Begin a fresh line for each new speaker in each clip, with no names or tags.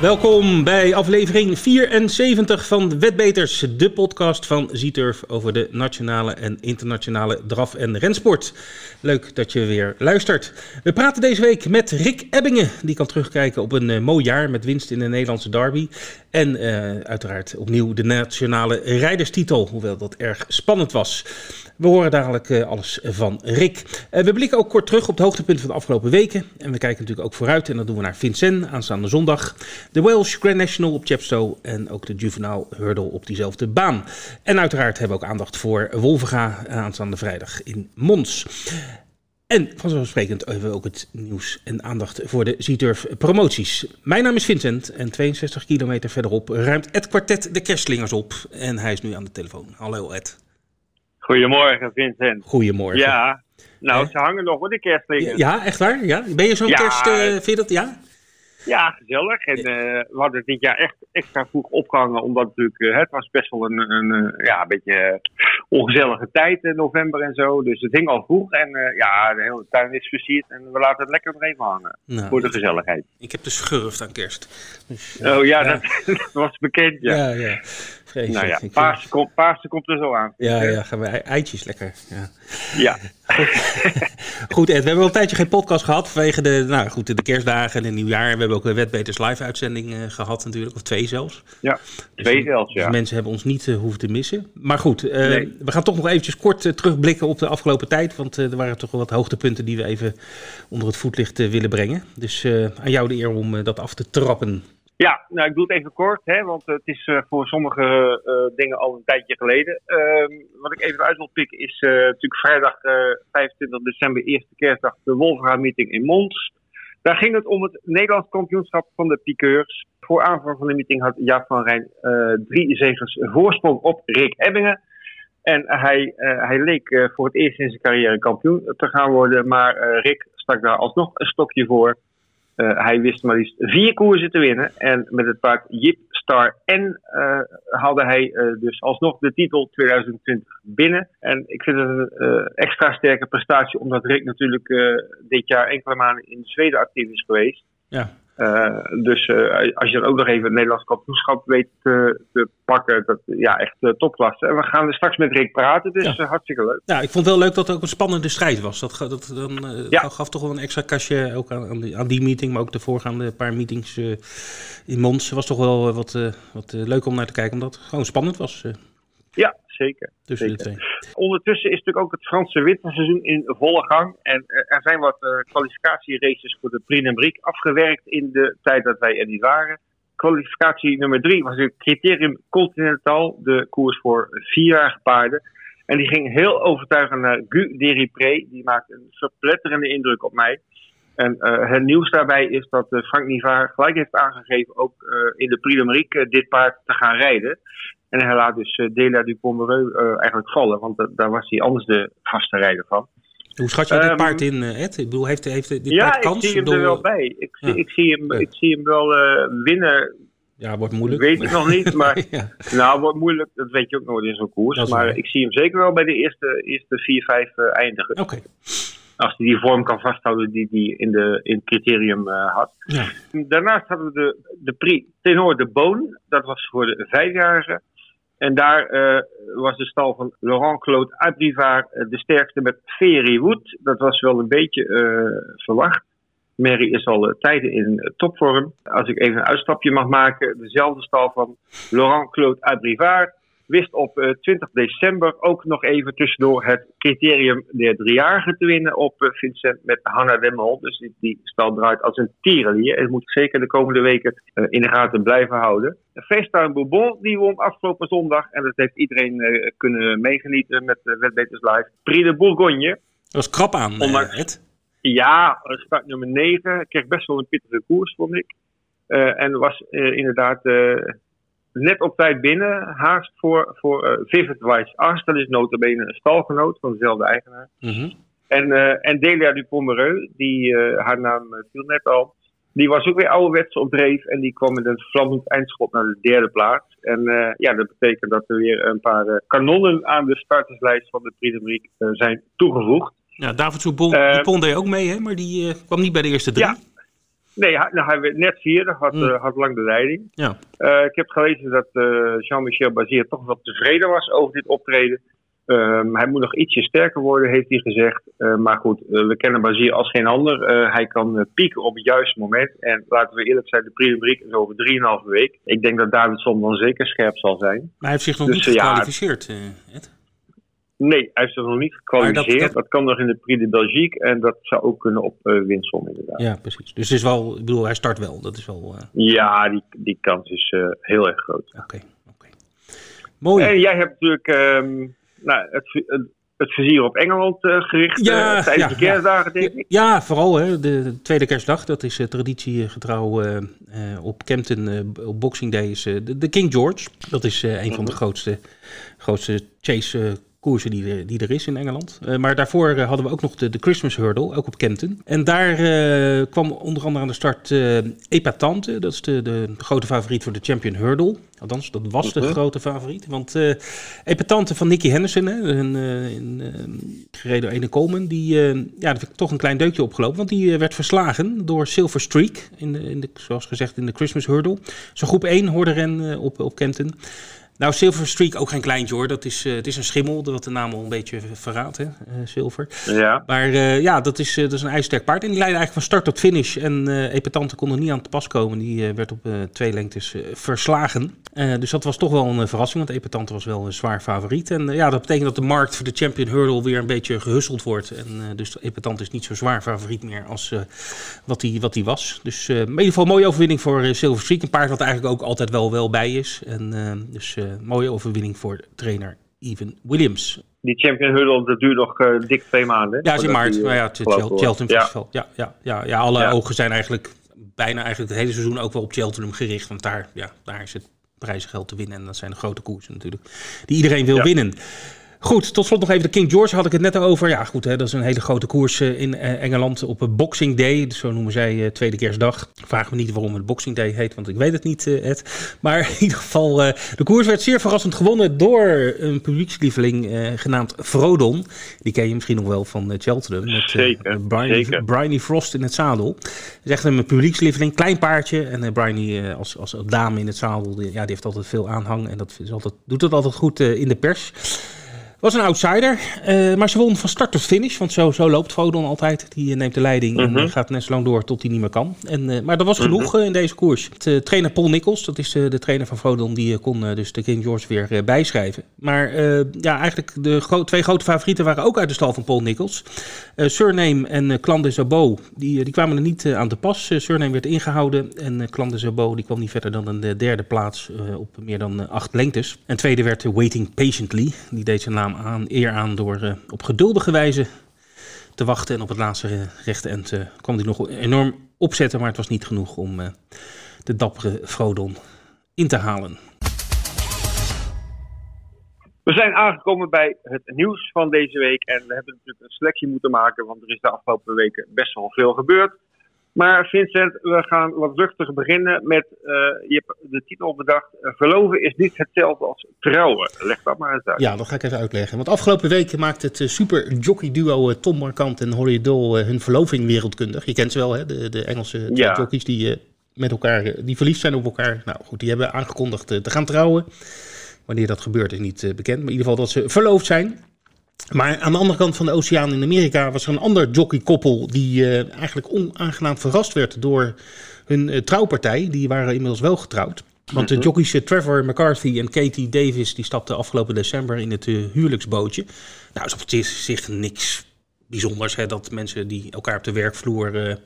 Welkom bij aflevering 74 van Wetbeters, de podcast van Zieturf over de nationale en internationale draf- en rensport. Leuk dat je weer luistert. We praten deze week met Rick Ebbingen, die kan terugkijken op een uh, mooi jaar met winst in de Nederlandse derby. En uh, uiteraard opnieuw de nationale rijderstitel, hoewel dat erg spannend was. We horen dadelijk uh, alles van Rick. we blikken ook kort terug op de hoogtepunten van de afgelopen weken. En we kijken natuurlijk ook vooruit en dat doen we naar Vincent aanstaande zondag. De Welsh Grand National op Chepstow en ook de Juvenile Hurdle op diezelfde baan. En uiteraard hebben we ook aandacht voor Wolvenga aanstaande vrijdag in Mons. En vanzelfsprekend hebben we ook het nieuws en aandacht voor de Zieturf promoties. Mijn naam is Vincent en 62 kilometer verderop ruimt Ed Quartet de kerstslingers op. En hij is nu aan de telefoon. Hallo Ed.
Goedemorgen Vincent.
Goedemorgen.
Ja, nou ze hangen nog voor de kerstslingers.
Ja, echt waar? Ja? Ben je zo'n
Ja.
kerst, uh, vind je dat? Ja?
Ja, gezellig. En eh, we hadden dit jaar echt extra vroeg opgehangen, omdat natuurlijk, eh, het was best wel een, een, ja, een beetje eh, ongezellige tijd in november en zo. Dus het hing al vroeg en ja, de hele tuin is versierd en we laten het lekker nog even hangen.
Nou,
Voor de gezelligheid.
ik heb de schurft aan kerst. Dus,
Oh ja,
ja.
Dat, dat was bekend, ja.
ja, ja.
Nou ja,
Ik,
Paarse, komt, Paarse komt er zo aan.
ja, ja, gaan we ei- eitjes lekker. Ja.
Ja.
Goed, Ed, we hebben al een tijdje geen podcast gehad vanwege de, nou, goed, de kerstdagen en het nieuwjaar. We hebben ook een Wetbeters live uitzending eh, gehad natuurlijk, of twee zelfs.
ja, twee zelfs,
Dus
ja.
mensen hebben ons niet eh, hoeven te missen. Maar goed, eh,
Nee.
we gaan toch nog eventjes kort terugblikken op de afgelopen tijd. Want er waren toch wel wat hoogtepunten die we even onder het voetlicht willen brengen. Dus aan jou de eer om dat af te trappen.
Ja, nou ik doe het even kort, hè, want het is eh, voor sommige eh, dingen al een tijdje geleden. Ehm, wat ik even uit wil pikken is eh, natuurlijk vrijdag eh, 25 december, eerste kerstdag, de Wolfga meeting in Mons. Daar ging het om het Nederlands kampioenschap van de piqueurs. Voor aanvang van de meeting had Jaap van Rijn drie zegers voorsprong op Rick Ebbingen. En hij, hij leek voor het eerst in zijn carrière kampioen te gaan worden, maar Rick stak daar alsnog een stokje voor. Eh, hij wist maar liefst vier koersen te winnen. En met het paard Jip Star N eh, haalde hij eh, dus alsnog de titel 2020 binnen. En ik vind het een extra sterke prestatie, omdat Rick natuurlijk dit jaar enkele maanden in Zweden actief is geweest.
Ja,
dus eh, als je dan ook nog even het Nederlands kampioenschap weet te, te pakken, dat ja, echt topklasse. En we gaan er straks met Rick praten, dus
Ja.
eh, hartstikke leuk.
nou, ik vond het wel leuk dat het ook een spannende strijd was. Dat, dat dan, eh,
Ja.
gaf toch wel een extra kastje ook aan, aan, die, aan die meeting, maar ook de voorgaande paar meetings eh, in Mons. was toch wel eh, wat, eh, wat eh, leuk om naar te kijken, omdat het gewoon spannend was eh,
Ja, zeker.
tussen
Zeker.
de twee.
Ondertussen is natuurlijk ook het Franse winterseizoen in volle gang. En eh, er zijn wat eh, kwalificatieraces voor de Prix afgewerkt in de tijd dat wij er niet waren. Kwalificatie nummer drie was het Criterium Continental, de koers voor vierjarige paarden. En die ging heel overtuigend naar Gu Deripré. Die maakte een verpletterende indruk op mij. En eh, het nieuws daarbij is dat Frank Nivard gelijk heeft aangegeven ook in de Prix eh, dit paard te gaan rijden. En hij laat dus uh, Delia du Pomereux uh, eigenlijk vallen, want da daar was hij anders de vaste rijder van.
Hoe schat je dit
Ehm,
paard in, eh, Ed? Ik bedoel, heeft, heeft dit
ja,
paard
ik
kans?
zie hem er wel bij. Ik, zie-
Ja.
ik, zie, hem,
Ja.
ik zie hem wel eh, winnen.
Ja, wordt moeilijk.
Weet ik nog niet, maar
ja.
nou, wordt moeilijk. Dat weet je ook nooit in zo'n koers. Maar ik zie hem zeker wel bij de eerste, eerste vier, vijf eh, eindigen.
Oké.
Als hij die vorm kan vasthouden die hij in, de, in het criterium eh, had.
Ja.
Daarnaast hadden we de, de Prix Tenor de Boon. Dat was voor de vijfjarigen. En daar eh, was de stal van Laurent Claude Abrivard eh, de sterkste met Ferry Wood. Dat was wel een beetje eh, verwacht. Mary is al tijden in topvorm. Als ik even een uitstapje mag maken. Dezelfde stal van Laurent Claude Abrivard wist op eh, 20 december ook nog even tussendoor het criterium der driejarigen te winnen op eh, Vincent met Hanna Demmel. Dus die, die stal draait als een tierenlier. En moet zeker de komende weken eh, in de gaten blijven houden. Feesttuin Bourbon die won afgelopen zondag. En dat heeft iedereen eh, kunnen meegenieten met de Wetbeters Live. Prix de Bourgogne.
Dat was krap aan, eh,
Ondanks-
Ed.
Ja, start nummer 9. Kreeg best wel een pittige koers, vond ik. Eh, en was eh, inderdaad eh, net op tijd binnen. Haast voor, voor eh, Vivid Ars. Dat is notabene een stalgenoot van dezelfde eigenaar.
Mhm.
En, eh, en Delia du Pomereux, die, eh, haar naam eh, viel net al. Die was ook weer ouderwets op dreef. En die kwam met een vlammend eindschot naar de derde plaats. En ja, dat betekent dat er weer een paar kanonnen aan de starterslijst van de Prix zijn toegevoegd.
Ja, David Soubon die deed ook mee, hè, maar die kwam niet bij de eerste drie.
Ja. Nee, hij, nou, hij werd net vierde, had,
Mm.
eh, had lang de leiding.
Ja.
Eh, ik heb gelezen dat eh, Jean-Michel Bazier toch wel tevreden was over dit optreden. Ehm, hij moet nog ietsje sterker worden, heeft hij gezegd. Eh, maar goed, we kennen Bazier als geen ander. Eh, hij kan pieken op het juiste moment. En laten we eerlijk zijn, de Prix de Briek is over 3,5 week. Ik denk dat Davidson dan zeker scherp zal zijn.
Maar hij heeft zich nog
Dus,
niet
ja,
gekwalificeerd, eh, Ed.
Nee, hij is er nog niet gekwalificeerd. Dat,
dat-
kan nog in de Prix de Belgique. En dat zou ook kunnen op uh, Winsom inderdaad.
Ja, precies. Dus het is wel, ik bedoel, hij start wel. Dat is wel. eh,
Ja, die, die kans is eh, heel erg groot.
Oké, oké. Mooi.
En jij hebt natuurlijk ehm, nou, het, het, het vizier op Engeland gericht
Ja,
tijdens
ja,
de kerstdagen, denk ik.
Ja, vooral hè, de, de tweede kerstdag. Dat is traditiegetrouw op Campton op Boxing Day. Is de, de, King George. Dat is een van de grootste, grootste chase koersen die er, die er is in Engeland. Uh, maar daarvoor uh, hadden we ook nog de, de Christmas Hurdle, ook op Kempton. En daar uh, kwam onder andere aan de start Epatante. Dat is de, de, grote favoriet voor de Champion Hurdle. Althans, dat was de grote favoriet. Want Epatante van Nicky Henderson, hè, een, een, gereden door Ene Coleman, die, ja, die toch een klein deukje opgelopen. Want die werd verslagen door Silver Streak, in de, in de, zoals gezegd in de Christmas Hurdle. Zo'n groep 1 hoorde ren op, op Kempton. Nou, Silver Streak ook geen kleintje hoor. Dat is, uh, het is een schimmel, wat de naam al een beetje verraadt, hè? Uh, Silver.
Ja.
Maar uh, ja, dat is, dat is een ijzersterk paard. En die leidde eigenlijk van start tot finish. En Epatante kon er niet aan te pas komen. Die werd op twee lengtes verslagen. dus dat was toch wel een verrassing, want Epatante was wel een zwaar favoriet. En ja, dat betekent dat de markt voor de Champion Hurdle weer een beetje gehusseld wordt. En dus Epatante is niet zo zwaar favoriet meer als wat hij wat was. Dus in ieder geval een mooie overwinning voor Silver Streak. Een paard wat eigenlijk ook altijd wel, wel bij is. En dus mooie overwinning voor trainer Evan Williams.
Die Champion Hurdle, dat duurt nog uh, dik twee maanden.
Ja, is in maart. Die, maar ja, het Cheltenham ja. Festival. Ja, ja, ja, ja alle ja. ogen zijn eigenlijk bijna eigenlijk het hele seizoen ook wel op Cheltenham gericht. Want daar, ja, daar is het prijzengeld te winnen. En dat zijn de grote koersen natuurlijk. Die iedereen wil ja. winnen. Goed, tot slot nog even de King George had ik het net over. Ja, goed, hè, dat is een hele grote koers in Engeland op Boxing Day. Dus zo noemen zij tweede kerstdag. Vraag me niet waarom het Boxing Day heet, want ik weet het niet, Ed. Maar in ieder geval, de koers werd zeer verrassend gewonnen door een publiekslieveling genaamd Frodon. Die ken je misschien nog wel van Cheltenham. Met,
zeker,
Brian,
zeker.
Bryony Frost in het zadel. Dat is echt een publiekslieveling, klein paardje. En Bryony als, als dame in het zadel, die, ja, die heeft altijd veel aanhang. En dat is altijd, doet dat altijd goed in de pers. Was een outsider, uh, maar ze won van start tot finish. Want zo, zo loopt Vodon altijd. Die neemt de leiding mm -hmm. en uh, gaat net zo lang door tot hij niet meer kan. En, uh, maar dat was genoeg mm -hmm. in deze koers. De trainer Paul Nichols, dat is de trainer van Vodon, die kon dus de King George weer bijschrijven. Maar ja, eigenlijk de gro twee grote favorieten waren ook uit de stal van Paul Nichols. Surname en Clan de Zabo, die, die kwamen er niet aan te pas. Surname werd ingehouden en Clan de Zabo die kwam niet verder dan een derde plaats op meer dan acht lengtes. En tweede werd Waiting Patiently, die deed zijn naam aan, eer aan door uh, op geduldige wijze te wachten. En op het laatste rechte end uh, kwam hij nog enorm opzetten, maar het was niet genoeg om de dappere Frodon in te halen.
We zijn aangekomen bij het nieuws van deze week en we hebben natuurlijk een selectie moeten maken, want er is de afgelopen weken best wel veel gebeurd. Maar Vincent, we gaan wat rustiger beginnen met, uh, je hebt de titel bedacht, uh, verloven is niet hetzelfde als trouwen. Leg dat maar eens uit.
Ja, dat ga ik even uitleggen. Want afgelopen week maakte het uh, super jockey duo Tom Markant en Holly Dole hun verloving wereldkundig. Je kent ze wel, hè? De, de Engelse ja. jockeys die met elkaar, die verliefd zijn op elkaar. Nou goed, die hebben aangekondigd te gaan trouwen. Wanneer dat gebeurt is niet bekend, maar in ieder geval dat ze verloofd zijn. Maar aan de andere kant van de oceaan in Amerika was er een ander jockeykoppel die uh, eigenlijk onaangenaam verrast werd door hun uh, trouwpartij. Die waren inmiddels wel getrouwd. Want de jockeys uh, Trevor McCarthy en Katie Davis die stapten afgelopen december in het huwelijksbootje. Nou, is op zich niks bijzonders hè, dat mensen die elkaar op de werkvloer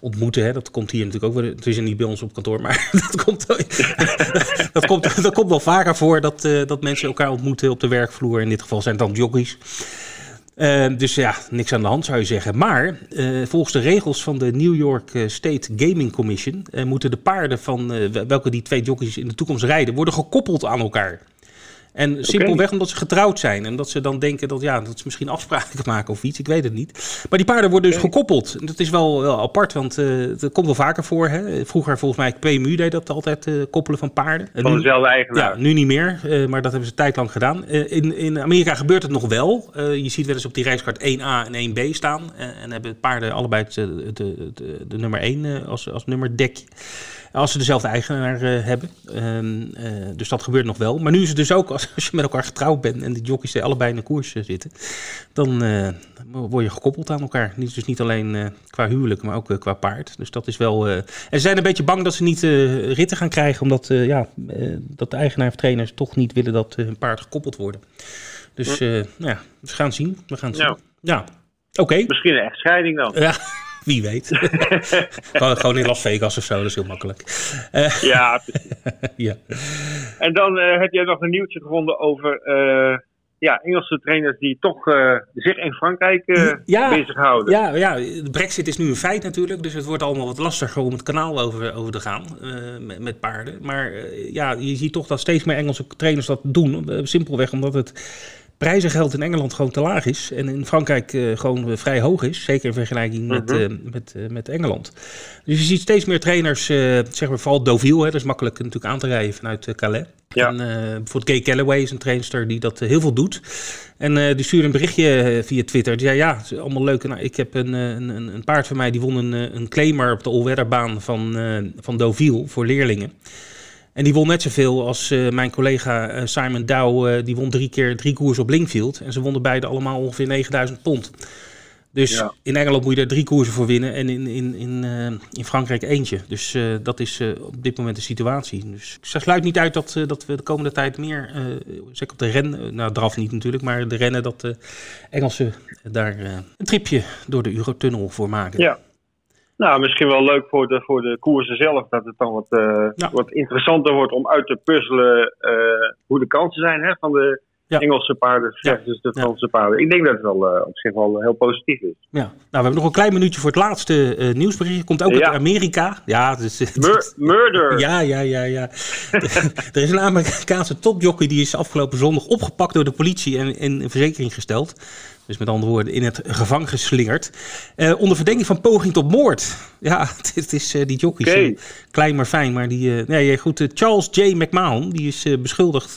ontmoeten. Hè, dat komt hier natuurlijk ook wel. Het is niet bij ons op kantoor, maar dat komt, dat komt, dat komt wel vaker voor dat, uh, dat mensen elkaar ontmoeten op de werkvloer. In dit geval zijn het dan jockeys. Uh, dus ja, niks aan de hand zou je zeggen. Maar volgens de regels van de New York State Gaming Commission moeten de paarden van welke die twee jockeys in de toekomst rijden, worden gekoppeld aan elkaar. En simpelweg omdat ze getrouwd zijn. En dat ze dan denken dat, ja, dat ze misschien afspraken maken of iets. Ik weet het niet. Maar die paarden worden dus gekoppeld. En dat is wel, wel apart, want het komt wel vaker voor. Hè? Vroeger volgens mij PMU deed dat altijd, koppelen van paarden.
Van dezelfde eigenaar.
Ja, nu niet meer. maar dat hebben ze tijd lang gedaan. in, in Amerika gebeurt het nog wel. je ziet wel eens op die reiskaart 1A en 1B staan. en hebben paarden allebei de, de, de, de nummer 1 als, als nummer dekje. Als ze dezelfde eigenaar uh, hebben. Uh, uh, dus dat gebeurt nog wel. Maar nu is het dus ook, als, als je met elkaar getrouwd bent en die jockeys er allebei in de koers zitten, dan word je gekoppeld aan elkaar. Dus niet alleen qua huwelijk, maar ook qua paard. Dus dat is wel. en ze zijn een beetje bang dat ze niet ritten gaan krijgen, omdat ja, dat de eigenaar of trainers toch niet willen dat hun paard gekoppeld worden. Dus nou ja, we gaan zien. We gaan zien. Ja. ja. Oké.
Misschien een echtscheiding dan. Ja.
Wie weet. gewoon, in Las Vegas of zo, dat is heel makkelijk.
Uh, ja, ja. En dan uh, heb jij nog een nieuwtje gevonden over uh, ja, Engelse trainers die toch zich in Frankrijk ja, bezighouden.
Ja, ja, de brexit is nu een feit natuurlijk, dus het wordt allemaal wat lastiger om het kanaal over, over te gaan met, met, paarden. Maar ja, je ziet toch dat steeds meer Engelse trainers dat doen, simpelweg omdat het prijzengeld in Engeland gewoon te laag is. En in Frankrijk uh, gewoon uh, vrij hoog is. Zeker in vergelijking met, uh, met, met Engeland. Dus je ziet steeds meer trainers, zeg maar vooral Deauville. Hè, dat is makkelijk natuurlijk aan te rijden vanuit Calais. Ja. En bijvoorbeeld Gay Calloway is een trainster die dat heel veel doet. En die stuurde een berichtje via Twitter. Die zei, ja, het is allemaal leuk. Nou, ik heb een, een, een paard van mij, die won een, een claimer op de Allweatherbaan van, van Deauville voor leerlingen. En die won net zoveel als uh, mijn collega uh, Simon Dow. Uh, die won drie keer drie koers op Linkfield. En ze wonnen beide allemaal ongeveer 9000 pond. Dus ja. in Engeland moet je er drie koersen voor winnen. En in, in, in, in Frankrijk eentje. Dus dat is op dit moment de situatie. Dus ik sluit niet uit dat, dat we de komende tijd meer, zeker op de rennen, nou draf niet natuurlijk, maar de rennen dat de Engelsen daar een tripje door de Eurotunnel voor maken.
Ja. Nou, misschien wel leuk voor de, voor de koersen zelf, dat het dan wat, uh, wat interessanter wordt om uit te puzzelen uh, hoe de kansen zijn hè, van de Engelse paarden versus de Franse paarden. Ik denk dat het wel uh, op zich wel heel positief is.
Ja, nou, we hebben nog een klein minuutje voor het laatste nieuwsbericht. Komt ook uit Amerika. Ja, dus,
Mur murder!
Ja, ja, ja, ja. er is een Amerikaanse topjockey die is afgelopen zondag opgepakt door de politie en in verzekering gesteld. Dus met andere woorden, in het gevangen geslingerd. Uh, onder verdenking van poging tot moord. Ja, dit is uh, die jockey. Okay. Klein maar fijn. Maar die, uh, nee, goed. Charles J. McMahon, die is beschuldigd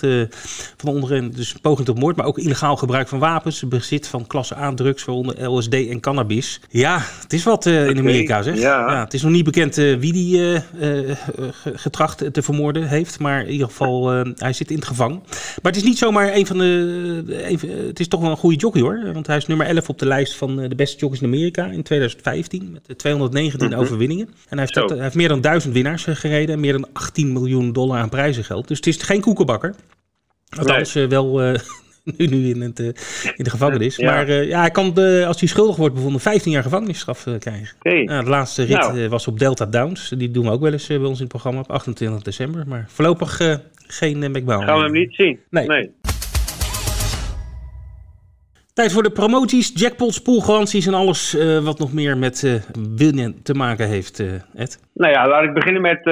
van onder dus poging tot moord. Maar ook illegaal gebruik van wapens. Bezit van klasse A drugs, waaronder LSD en cannabis. Ja, het is wat in Amerika zeg. Ja. ja. het is nog niet bekend wie die getracht te vermoorden heeft. Maar in ieder geval, hij zit in het gevangen. Maar het is niet zomaar een van de... Een, het is toch wel een goede jockey hoor want hij is nummer 11 op de lijst van eh, de beste jockeys in Amerika in 2015 met 219 mhm. overwinningen. En hij heeft, dat, hij heeft, meer dan 1000 winnaars eh, gereden en meer dan 18 miljoen dollar aan prijzengeld. Dus het is geen koekenbakker. Althans, nee. wel nu, nu in, het, in de gevangenis. Maar ja, hij kan, als hij schuldig wordt bevonden, 15 jaar gevangenisstraf krijgen. Nou, de laatste rit nou. was op Delta Downs. Die doen we ook wel eens bij ons in het programma op 28 december. Maar voorlopig geen uh, McBown.
Gaan we hem niet zien? nee. nee.
Tijd voor de promoties, jackpots, poolgaranties en alles uh, wat nog meer met uh, winnen te maken heeft, uh, Ed.
Nou ja, laat ik beginnen met,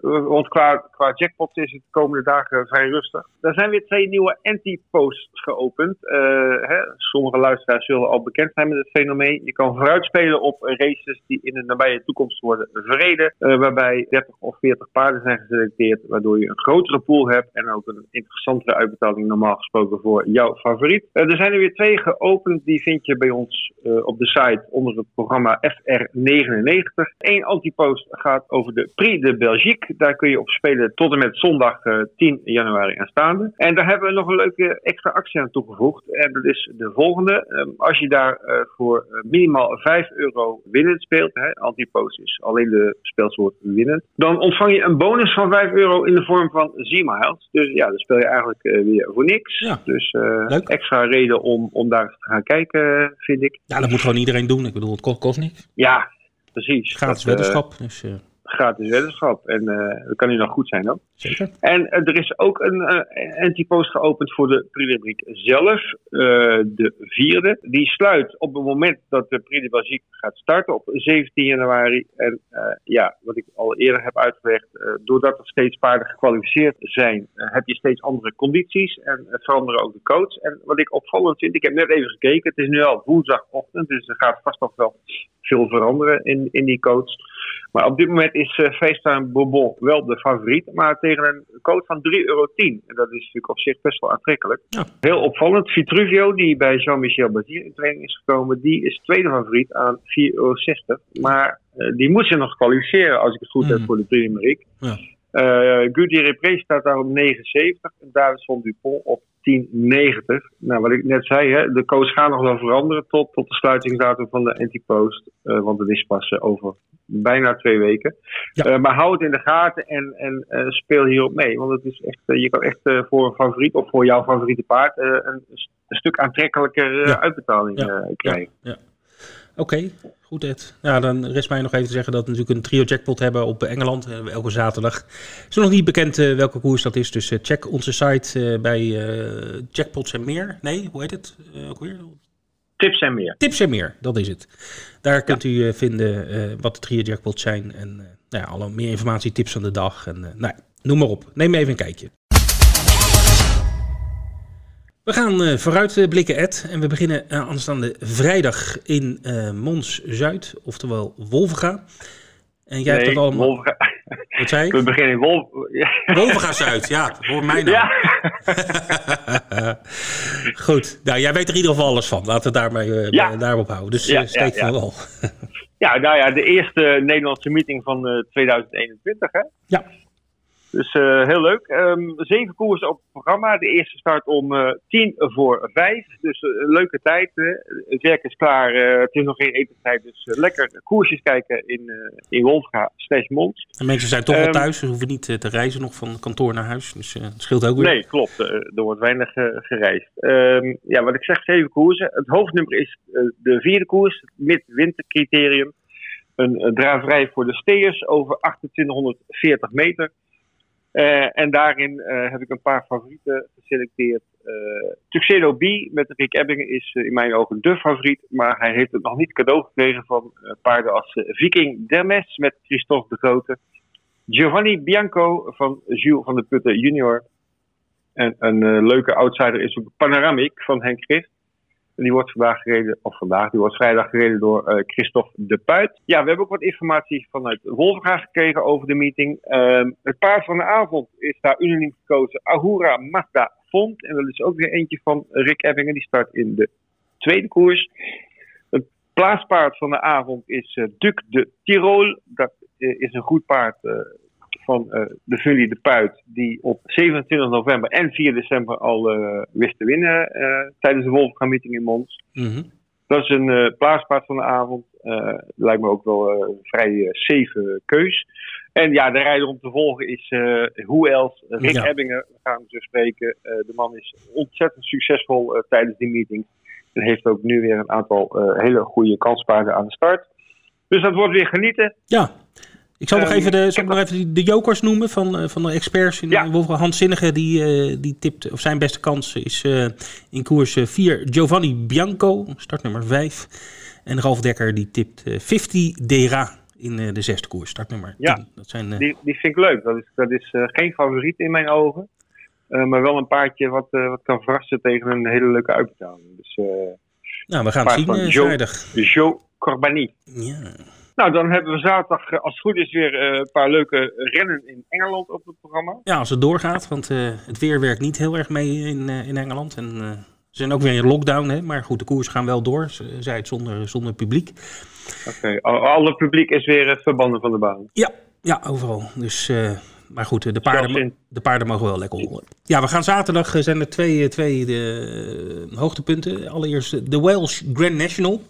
want qua, qua jackpots is het de komende dagen vrij rustig. Er zijn weer twee nieuwe anti-posts geopend. Hè, sommige luisteraars zullen al bekend zijn met het fenomeen. Je kan vooruitspelen op races die in de nabije toekomst worden verreden. waarbij 30 of 40 paarden zijn geselecteerd, waardoor je een grotere pool hebt en ook een interessantere uitbetaling normaal gesproken voor jouw favoriet. er zijn er weer twee geopend. Die vind je bij ons uh, op de site onder het programma FR99. Eén antipost gaat over de Prix de Belgique. Daar kun je op spelen tot en met zondag uh, eh, 10 januari aanstaande. En daar hebben we nog een leuke extra actie aan toegevoegd. En dat is de volgende. Um, als je daar uh, voor minimaal 5 euro winnend speelt, hè, antipost is alleen de speelsoort winnend, dan ontvang je een bonus van 5 euro in de vorm van Z-miles. Dus ja, dan speel je eigenlijk weer voor niks. Ja, dus extra reden om om daar eens te gaan kijken, vind ik.
Ja, dat moet gewoon iedereen doen. Ik bedoel, het kost, kost niks.
Ja, precies.
Gratis weddenschap. Dus, uh...
Gratis weddenschap. En uh, dat kan nu nog goed zijn ook. En er is ook een uh, antipost geopend voor de Prix zelf, de vierde. Die sluit op het moment dat de Prix gaat starten op 17 januari. En ja, wat ik al eerder heb uitgelegd, doordat er steeds paarden gekwalificeerd zijn, heb je steeds andere condities en veranderen ook de codes. En wat ik opvallend vind, ik heb net even gekeken, het is nu al woensdagochtend, dus er gaat vast nog wel veel veranderen in, in die coach. Maar op dit moment is uh, FaceTime Bourbon wel de favoriet, maar een coach van 3,10 euro. En dat is natuurlijk op zich best wel aantrekkelijk. Ja. Heel opvallend, Vitruvio, die bij Jean-Michel Bazier in training is gekomen, die is tweede favoriet aan 4,60 euro. Maar uh, die moet zich nog kwalificeren, als ik het goed heb, mm. voor de Prix Ja. Uh, Gutierrez staat daar op 79 en Davidson Dupont op 1090. Nou, wat ik net zei, hè, de coach gaat nog wel veranderen tot, tot de sluitingsdatum van de antipost. Uh, want het is pas uh, over bijna twee weken. Ja. Uh, maar hou het in de gaten en, en speel hierop mee. Want het is echt, je kan echt voor een favoriet of voor jouw favoriete paard een, een, stuk aantrekkelijker ja. uitbetaling krijgen.
Oké, goed Ed. Ja, dan rest mij nog even te zeggen dat we natuurlijk een trio jackpot hebben op Engeland. Eh, elke zaterdag. Het is nog niet bekend uh, welke koers dat is. Dus uh, check onze site bij Jackpots en meer. Nee, hoe heet het ook weer?
Tips en meer.
Tips en meer, dat is het. Daar kunt u vinden wat de trio jackpots zijn. En nou ja, alle meer informatie, tips van de dag. En nou, noem maar op. Neem even een kijkje. We gaan uh, vooruit blikken, Ed. En we beginnen uh, aanstaande vrijdag in uh, Mons Zuid, oftewel Wolvenga.
En jij nee, hebt dat allemaal. Wolvenga.
Wat zei
We beginnen in Wolf...
Wolvenga Zuid, ja, hoor mij nou. Ja. Goed, nou jij weet er in ieder geval alles van. Laten we daar maar, ja. daarop houden. Dus ja, steek van wel.
ja, nou ja, de eerste Nederlandse meeting van 2021, hè?
Ja.
Dus uh, heel leuk. Um, zeven koersen op het programma. De eerste start om uh, tien voor vijf. Dus uh, een leuke tijd. Het werk is klaar. het is nog geen etentijd. Dus lekker koersjes kijken in, in Wolfga slash Mons.
En mensen zijn toch um, wel thuis. Ze hoeven niet te reizen nog van kantoor naar huis. Dus het scheelt ook weer.
Nee, klopt. er wordt weinig gereisd. Um, ja, wat ik zeg, zeven koersen. Het hoofdnummer is de vierde koers. Mid-wintercriterium. Een, een draverij voor de steers over 2840 meter. Uh, en daarin uh, heb ik een paar favorieten geselecteerd. Uh, Tuxedo B met Rick Ebbingen is in mijn ogen de favoriet. Maar hij heeft het nog niet cadeau gekregen van paarden als Viking Dermes met Christophe de Grote. Giovanni Bianco van Jules van de Putten junior. En een leuke outsider is ook Panoramic van Henk Christ. Die wordt vandaag gereden, of vandaag, die wordt vrijdag gereden door uh, Christophe de Puit. Ja, we hebben ook wat informatie vanuit Wolfga gekregen over de meeting. Uh, het paard van de avond is daar unaniem gekozen. Ahura Mazda Font. En dat is ook weer eentje van Rick Ebbingen. Die start in de tweede koers. Het plaatspaard van de avond is uh, Duc de Tirol. Dat uh, is een goed paard van uh, de Vully de Puit, die op 27 november en 4 december al uh, wist te winnen uh, tijdens de Wolfgang meeting in Mons. Mm -hmm. Dat is een plaatspaard van de avond. lijkt me ook wel een vrij safe keus. En ja, de rijder om te volgen is Hoe else? Rick ja. Ebbingen, we gaan zo spreken. de man is ontzettend succesvol tijdens die meeting. En heeft ook nu weer een aantal hele goede kanspaarden aan de start. Dus dat wordt weer genieten.
Ja, ik zal nog ehm, even de, zal nog even de jokers noemen van, uh, van de experts. In, ja. Wolfgang Hans Zinnige, die, uh, die tipt, of zijn beste kans is uh, in koers 4 Giovanni Bianco, startnummer 5. En Ralf Dekker die tipt 50 Dera in de zesde koers, startnummer 10.
Ja, dat zijn, die, die vind ik leuk. Dat is, dat is geen favoriet in mijn ogen. maar wel een paardje wat, wat kan verrassen tegen een hele leuke uitbetaling. Dus,
nou, we gaan het zien vrijdag.
Joe Corbani.
Ja.
Nou, dan hebben we zaterdag, eh, als het goed is, weer eh, een paar leuke rennen in Engeland op het programma.
Ja, als het doorgaat, want uh, het weer werkt niet heel erg mee in, in Engeland. En uh, ze zijn ook weer in lockdown, hè? maar goed, de koers gaan wel door, zij het zonder, zonder publiek.
Oké, okay. alle publiek is weer verbannen van de baan?
Ja, ja overal. Dus, maar goed, de paarden, de paarden mogen wel lekker horen. Ja, we gaan zaterdag, zijn er twee, twee de, hoogtepunten. Allereerst de Welsh Grand National.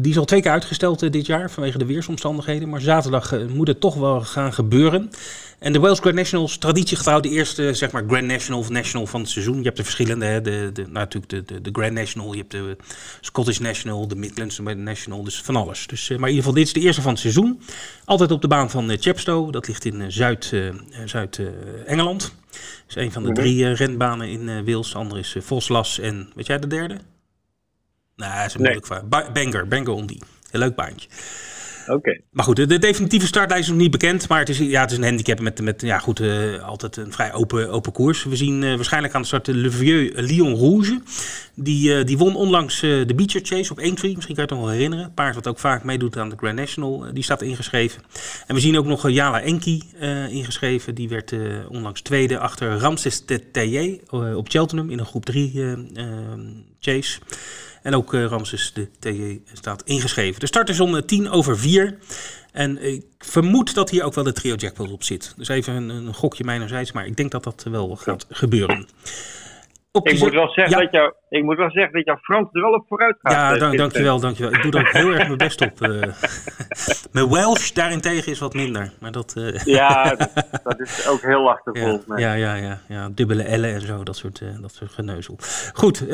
die is al twee keer uitgesteld dit jaar vanwege de weersomstandigheden. Maar zaterdag moet het toch wel gaan gebeuren. En de Wales Grand Nationals, traditiegetrouw de eerste zeg maar, Grand National of National van het seizoen. Je hebt de verschillende? De, de, nou, natuurlijk de, de, de, Grand National, je hebt de Scottish National, de Midlands National, dus van alles. Dus, maar in ieder geval, dit is de eerste van het seizoen. Altijd op de baan van Chepstow, dat ligt in uh, Dat is een van de mhm. drie renbanen in Wales. De andere is Voslas en, weet jij de derde? Nou, dat is een moeilijk nee. Banger, Banger on die. Een leuk baantje. Maar goed, de, definitieve startlijst is nog niet bekend. Maar het is, ja, het is een handicap met, met ja, goed, uh, altijd een vrij open, open koers. We zien uh, waarschijnlijk aan de start de Le Vieux Lion Rouge. Die, uh, die won onlangs de Beecher Chase op Aintree. Misschien kan je het nog wel herinneren. Paard wat ook vaak meedoet aan de Grand National. die staat ingeschreven. En we zien ook nog Jala Enki ingeschreven. Die werd onlangs tweede achter Ramses Tetaye op Cheltenham in een groep 3 chase. En ook uh, Ramses de TJ staat ingeschreven. De start is om tien over vier. En ik vermoed dat hier ook wel de trio jackpot op zit. Dus even een, een gokje mijnerzijds, maar ik denk dat dat wel gaat gebeuren
ik, moet wel zeggen dat jou, ik moet wel zeggen dat jouw Frans er wel op vooruit gaat.
Ja, eh, dank, dankjewel, dankjewel. Ik doe er ook heel erg mijn best op. Uh, mijn Welsh daarentegen is wat minder. Maar dat,
uh, ja, dat, is ook heel lastig
ja,
volgens mij.
Ja, ja, ja, ja, dubbele L'en en zo, dat soort, dat soort geneuzel. Goed,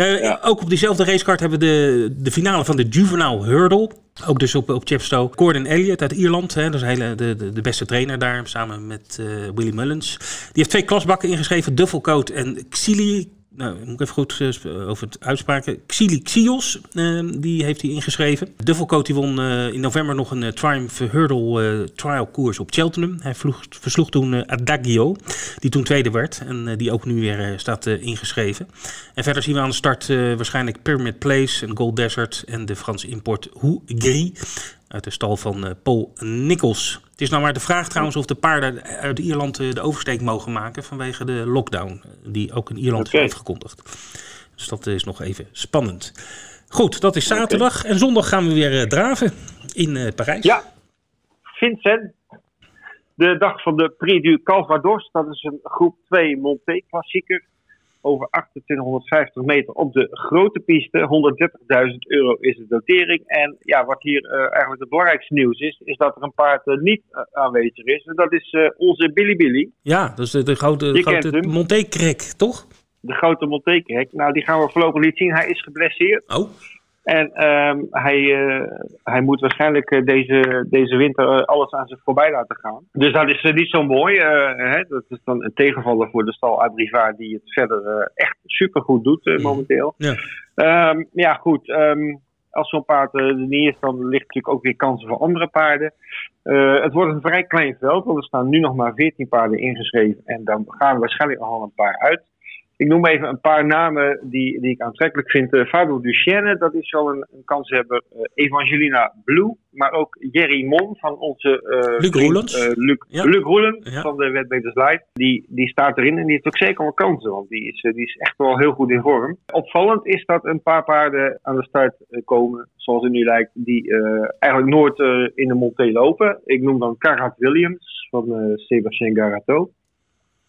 ook op diezelfde racecard hebben we de, de finale van de Juvenile Hurdle. Ook dus op, op Chepstow. Gordon Elliott uit Ierland. Hè, dat is hele, de, de, de beste trainer daar. Samen met uh, Willy Mullins. Die heeft twee klasbakken ingeschreven. Duffelcoat en Xili nou, moet ik even goed uh, over het uitspraken. Xili Xios, uh, die heeft hij ingeschreven. Duffelcoat die won uh, in november nog een Triumph Hurdle trial koers op Cheltenham. Hij versloeg toen Adagio, die toen tweede werd. En die ook nu weer staat ingeschreven. En verder zien we aan de start waarschijnlijk Pyramid Place en Gold Desert en de Franse import Hougri uit de stal van Paul Nichols. Het is nou maar de vraag trouwens of de paarden uit Ierland eh, de oversteek mogen maken vanwege de lockdown, die ook in Ierland okay. is. Dus dat is nog even spannend. Goed, dat is zaterdag. En zondag gaan we weer eh, draven in Parijs.
Ja, Vincent. De dag van de Prix du Calvados. Dat is een groep 2 Monté klassieker over 2850 meter op de grote piste. 130.000 euro is de dotering. En ja, wat hier uh, eigenlijk het belangrijkste nieuws is, is dat er een paard uh, niet uh, aanwezig is. En dat is onze Billy Billy.
Ja, is de, de grote, de grote Monté-krek, toch?
De grote Monté-krek. Nou, die gaan we voorlopig niet zien. Hij is geblesseerd.
Oh.
En um, hij, uh, hij moet waarschijnlijk uh, deze, deze winter uh, alles aan zich voorbij laten gaan. Dus dat is niet zo mooi. Hè? Dat is dan een tegenvaller voor de stal Abrivard die het verder echt supergoed doet mm. momenteel.
Ja,
um, ja goed. Um, als zo'n paard er niet is, dan ligt natuurlijk ook weer kansen voor andere paarden. het wordt een vrij klein veld, want er staan nu nog maar 14 paarden ingeschreven. En dan gaan er waarschijnlijk al een paar uit. Ik noem even een paar namen die, die ik aantrekkelijk vind. Uh, Fabio Duchesne, dat is wel een, een kanshebber. Uh, Evangelina Blue, maar ook Jerry Mon van onze...
Uh, Luc Roelens.
Luc, ja. Luc van de Wetbeters Light. Die, die staat erin en die heeft ook zeker wel kansen, want die is, die is echt wel heel goed in vorm. Opvallend is dat een paar paarden aan de start komen, zoals het nu lijkt, die eigenlijk nooit in de Monté lopen. Ik noem dan Karat Williams van Sebastien Garato.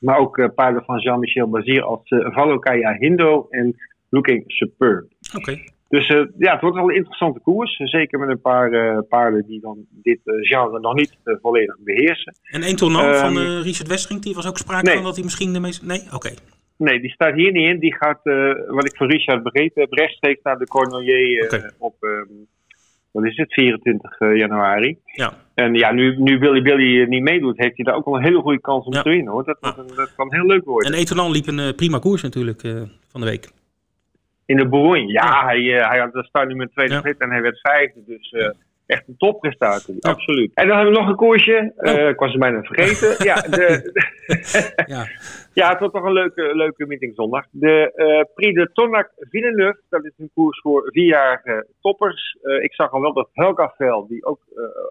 Maar ook uh, paarden van Jean-Michel Bazier als uh, Valokaya Hindo en Looking Superb.
Oké.
Dus uh, ja, het wordt wel een interessante koers. Zeker met een paar paarden die dan dit genre nog niet volledig beheersen.
En een toernooi van Richard Westring, die was ook sprake van dat hij misschien de meeste... Nee? Oké.
Nee, die staat hier niet in. Die gaat, wat ik van Richard begrepen heb, rechtstreeks naar de Cornelier okay. op... Um, wat is het, 24 januari.
Ja.
En ja, nu, nu Billy Billy niet meedoet, heeft hij daar ook wel een hele goede kans om te winnen hoor. Dat, dat, dat, kan heel leuk worden.
En Etonan liep een uh, prima koers natuurlijk uh, van de week.
In de Bourgogne, ja, ja. Hij, uh, hij had de start nu met tweede ja. en hij werd vijfde. Dus echt een topprestatie, ja. absoluut. En dan hebben we nog een koersje. Oh. Uh, ik was hem bijna vergeten. ja, de, ja. ja, het wordt toch een leuke, leuke meeting zondag. De uh, Prix de Tonac Villeneuve, dat is een koers voor vierjarige toppers. Uh, ik zag al wel dat Helga Vel, die ook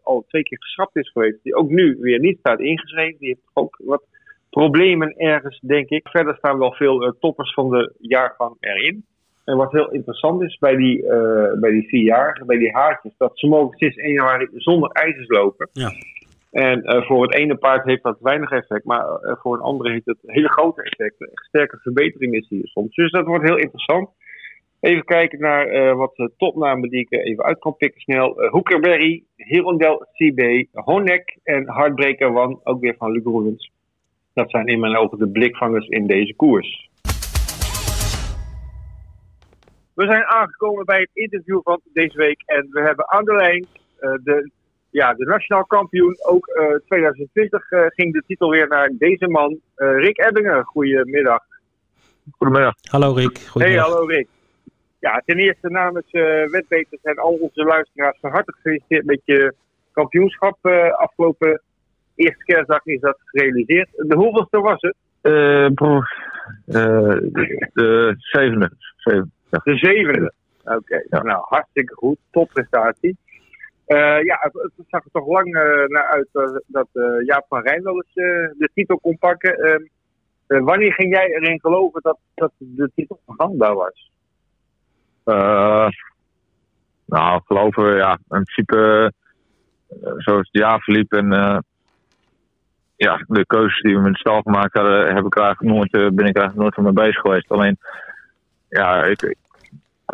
al twee keer geschrapt is geweest, die ook nu weer niet staat ingeschreven. Die heeft ook wat problemen ergens, denk ik. Verder staan wel veel toppers van de jaargang erin. En wat heel interessant is bij die, uh, bij die vierjarigen, bij die haartjes, dat ze mogen sinds 1 januari zonder ijzers lopen.
Ja.
En voor het ene paard heeft dat weinig effect, maar voor een andere heeft het hele grote effect. Echt sterke verbetering is hier soms. Dus dat wordt heel interessant. Even kijken naar wat topnamen die ik even uit kan pikken snel. Hookerberry, Hirondel CB, Honek en Heartbreaker One, ook weer van Luc Roelens. Dat zijn in mijn ogen de blikvangers in deze koers. We zijn aangekomen bij het interview van deze week en we hebben aan de lijn uh, de, ja, de nationaal kampioen. Ook uh, 2020 uh, ging de titel weer naar deze man, eh, Rick Ebbingen. Goedemiddag.
Goedemiddag.
Hallo Rick.
Hey, hallo Rick. Ja, ten eerste namens Wetbeters en al onze luisteraars van harte gefeliciteerd met je kampioenschap afgelopen eerste kerstdag is dat gerealiseerd. De hoeveelste was het?
Uh, de zevende. zevende
ja. De zevende. Oké, okay. ja. nou hartstikke goed. Topprestatie. Uh, ja, het, het, zag er toch lang uh, naar uit uh, dat Jaap van Rijn wel eens de titel kon pakken. Ehm, wanneer ging jij erin geloven dat, dat de titel hangbaar was?
nou, geloven, ja, in principe zoals het jaar verliep en ja, de keuzes die we met de stal gemaakt hadden, heb ik eigenlijk nooit, ben ik eigenlijk nooit van mee bezig geweest. Alleen, ja, ik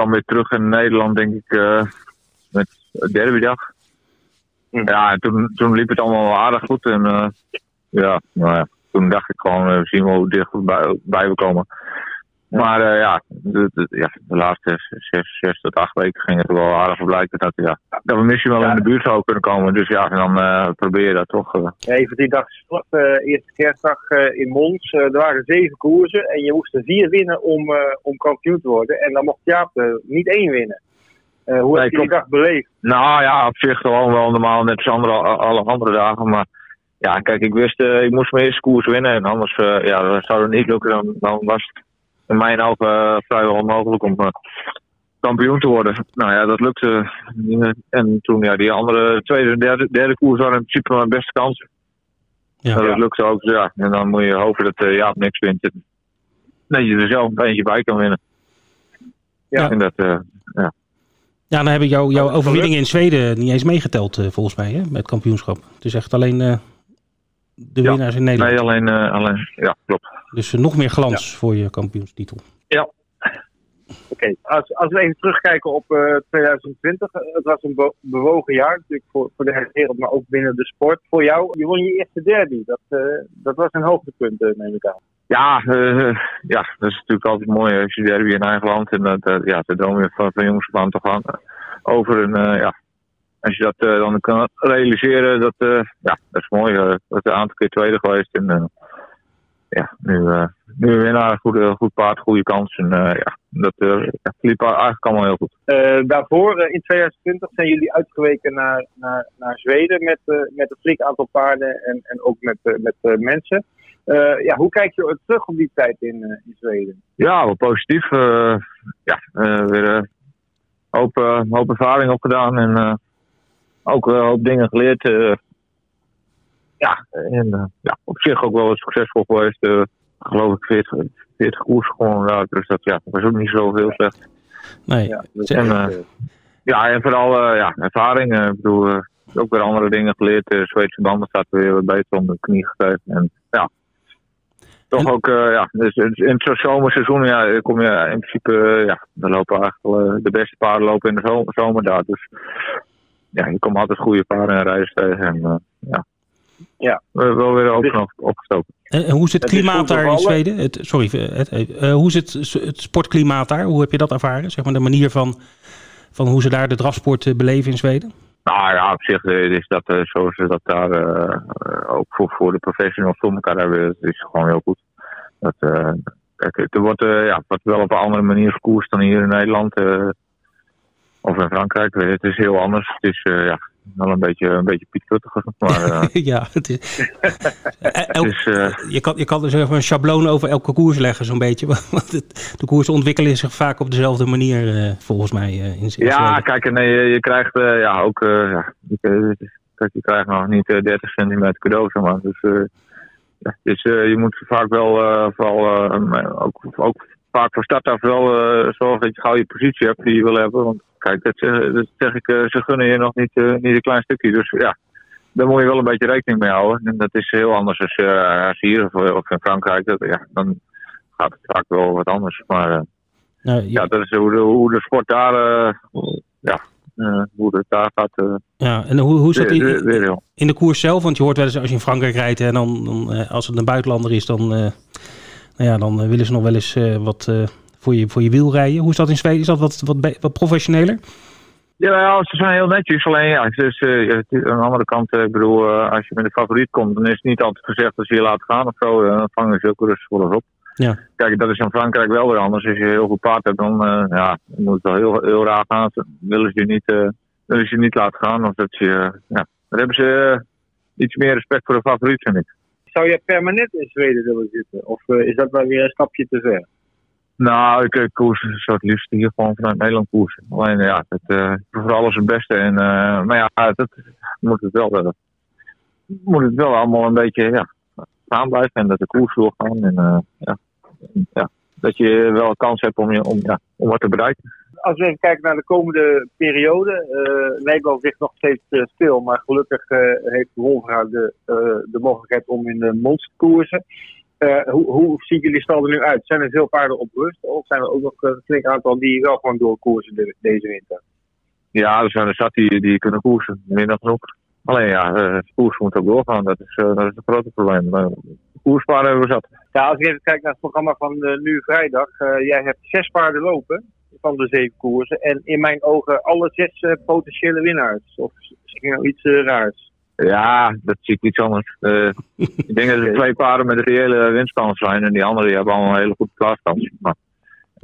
kwam weer terug in Nederland, denk ik, uh, met derbydag. Mm. Ja, en toen, toen liep het allemaal wel aardig goed. En uh, ja, nou ja, toen dacht ik gewoon, we zien wel hoe dicht bij, bij we komen. Maar uh, ja, de, de, ja, de laatste zes, zes tot acht weken ging het wel aardig blijken dat, ja, dat we misschien wel ja. in de buurt zouden kunnen komen. Dus ja, dan uh, probeer je dat toch. Uh.
Even die dag slot, eerste kerstdag in Mons. er waren zeven koersen en je moest er vier winnen om, om kampioen te worden. En dan mocht Jaap niet één winnen. hoe nee, heb je die dag beleefd?
Nou ja, op zich gewoon wel normaal, net als andere, alle andere dagen. Maar ja, kijk, ik wist, ik moest mijn eerste koers winnen. En anders ja, zou het niet lukken, dan, dan was het in mijn ogen uh, vrijwel onmogelijk om uh, kampioen te worden. Nou ja, dat lukte. En toen ja, die andere tweede en derde, derde koers waren in principe mijn beste kans. Ja, dat ja. lukte ook. Ja, en dan moet je hopen dat uh, Jaap niks wint. Dat je er zelf een eentje bij kan winnen.
Ja.
En dat, ja.
Ja, dan heb ik jou, jouw overwinning in Zweden niet eens meegeteld, volgens mij, hè, met kampioenschap. Het is echt alleen de
ja.
winnaars in Nederland.
Nee, alleen, alleen ja, klopt.
Dus nog meer glans ja. voor je kampioenstitel.
Ja. Oké, okay. als, als we even terugkijken op uh, 2020. Het was een be bewogen jaar natuurlijk voor, voor de hele wereld, maar ook binnen de sport. Voor jou, je won je eerste derby. Dat, uh, dat was een hoogtepunt, uh, neem ik aan.
Ja, uh, ja, dat is natuurlijk altijd mooi als je derby in eigen land. En dat, ja, de droom je van, van jongens van toch aan over een, ja, als je dat dan kan realiseren, dat, ja, dat is mooi. Uh, dat is een aantal keer tweede geweest. En, ja, nu, uh, nu winnaar, goed, goed paard, goede kans. En uh, ja, dat uh, liep eigenlijk allemaal heel goed.
daarvoor, in 2020, zijn jullie uitgeweken naar, naar, naar Zweden met, met een flink aantal paarden en, en ook met, met mensen. ja, hoe kijk je terug op die tijd in, in Zweden?
Ja, wel positief. ja, weer een hoop, hoop ervaring opgedaan en ook een hoop dingen geleerd ja, en uh, ja, op zich ook wel succesvol geweest. Uh, geloof ik 40, 40 koers gewoon. Dus dat ja, was ook niet zo heel slecht.
Nee. Ja,
en, uh, ja, en vooral ja, ervaring. ik bedoel, ook weer andere dingen geleerd. De Zweedse banden staat weer wat beter om de knie gegeven. En ja, toch en... ook, ja, dus in het zomerseizoen ja, kom je in principe, ja, dan lopen eigenlijk de beste paarden lopen in de zomer, zomer daar. Dus ja, je komt altijd goede paarden en rijders tegen. En ja,
ja.
wel weer open dus, opgestoken.
En, en, hoe is het, het klimaat daar in Zweden? Het, sorry, het, uh, hoe is het, het sportklimaat daar? Hoe heb je dat ervaren? Zeg maar de manier van, van hoe ze daar de drafsport uh, beleven in Zweden?
Nou ja, op zich is dat uh, zoals ze dat daar ook voor, voor de professionals voor elkaar hebben, dat is gewoon heel goed. Dat, er wordt ja, wat wel op een andere manier gekoerst dan hier in Nederland in Frankrijk. Het is heel anders. Het is ja, wel een beetje, een beetje pietkuttig. Maar, uh,
ja, het is, je, kan, je kan dus even een schabloon over elke koers leggen, zo'n beetje. Want het, de koersen ontwikkelen zich vaak op dezelfde manier, volgens mij. in, in
ja, kijk, nee, je, je krijgt ja, ook. ja, je, kijk, je krijgt nog niet 30 centimeter cadeau, zeg maar. Dus, ja, dus je moet vaak wel, vooral ook, ook vaak voor start af wel zorgen dat je gauw je positie hebt die je wil hebben. Want kijk, dat, dat zeg ik, ze gunnen je nog niet, niet een klein stukje. Dus ja, daar moet je wel een beetje rekening mee houden. En dat is heel anders als, als hier of, of, in Frankrijk. Dat, ja, dan gaat het vaak wel wat anders. Maar nou, ja. ja. dat is hoe de, hoe de sport daar, ja, hoe het daar gaat.
ja, en hoe, hoe is dat in, in, de koers zelf? Want je hoort wel eens als je in Frankrijk rijdt en dan, dan als het een buitenlander is, dan, nou ja, dan willen ze nog wel eens wat voor, je, voor je wiel rijden. Hoe is dat in Zweden? Is dat wat, wat, wat professioneler?
Ja, ze zijn heel netjes. Alleen ja, dus, uh, aan de andere kant, ik bedoel, uh, als je met een favoriet komt, dan is het niet altijd gezegd dat ze je laten gaan of zo. dan vangen ze ook rustig voor op. Ja. Kijk, dat is in Frankrijk wel weer anders. Als je heel goed paard hebt, dan, ja, dan moet het wel heel, heel raar gaan. Willen ze je niet, willen ze je niet laten gaan. Of dat je, ja. Dan hebben ze iets meer respect voor de favoriet, vind ik.
Zou je permanent in Zweden willen zitten? Of is dat wel weer een stapje te ver?
Nou, ik, ik koers zo het liefst hier gewoon vanuit Nederland koersen. Alleen ja, het, uh, voor alles het beste. En, maar ja, dat moet het wel, uh, moet het wel allemaal een beetje ja, gaan blijven. En dat de koers doorgaan. En ja, ja, dat je wel een kans hebt om, je, om, ja, om wat te bereiken.
Als we even kijken naar de komende periode. Nederland ligt nog steeds stil. Maar gelukkig heeft Wolfra de, de mogelijkheid om in de monster koersen. Uh, hoe, hoe zien jullie stal er nu uit? Zijn er veel paarden op rust? Of zijn er ook nog een flink aantal die wel gewoon doorkoersen de, deze winter?
Ja, er zijn er zat die, die kunnen koersen, meer dan genoeg. Alleen ja, uh, koers moet ook doorgaan. Dat is, uh, dat is een groot probleem. Uh, koerspaarden hebben we zat.
Ja, als ik even kijk naar het programma van nu vrijdag. jij hebt zes paarden lopen van de zeven koersen. En in mijn ogen alle zes potentiële winnaars. Of zeg ik nou iets raars?
Ja, dat zie ik iets anders. Uh, ik denk dat er twee paren met een reële winstkans zijn. En die andere die hebben allemaal een hele goede plaaskans. Maar